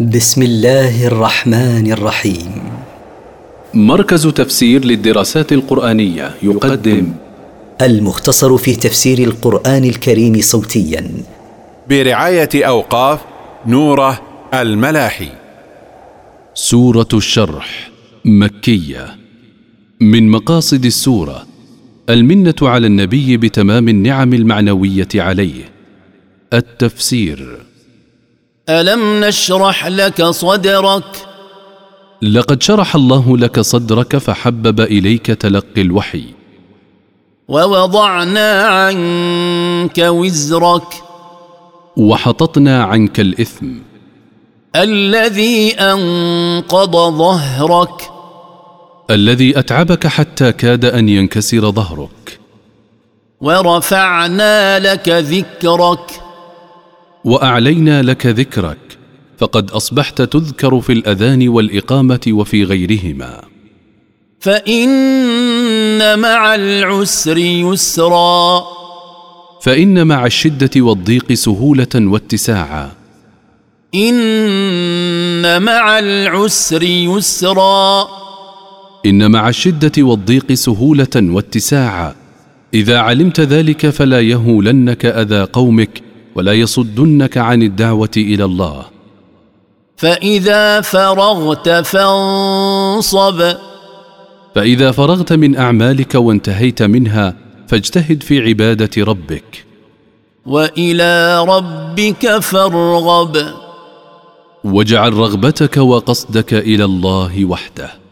بسم الله الرحمن الرحيم. مركز تفسير للدراسات القرآنية يقدم المختصر في تفسير القرآن الكريم صوتيا. برعاية أوقاف نوره الملاحي. سورة الشرح مكية. من مقاصد السورة المنة على النبي بتمام النعم المعنوية عليه. التفسير. ألم نشرح لك صدرك؟ لقد شرح الله لك صدرك فحبب إليك تلقي الوحي. ووضعنا عنك وزرك. وحططنا عنك الإثم. الذي أنقض ظهرك. الذي أتعبك حتى كاد أن ينكسر ظهرك. ورفعنا لك ذكرك. وأعلينا لك ذكرك فقد أصبحت تذكر في الأذان والإقامة وفي غيرهما. فإن مع العسر يسرا. فإن مع الشدة والضيق سهولة واتساعا. إن مع العسر يسرا. إن مع الشدة والضيق سهولة واتساعا. إذا علمت ذلك فلا يهولنك أذى قومك ولا يصدنك عن الدعوة إلى الله. فإذا فرغت فانصب. فإذا فرغت من أعمالك وانتهيت منها فاجتهد في عبادة ربك. وإلى ربك فارغب. واجعل رغبتك وقصدك إلى الله وحده.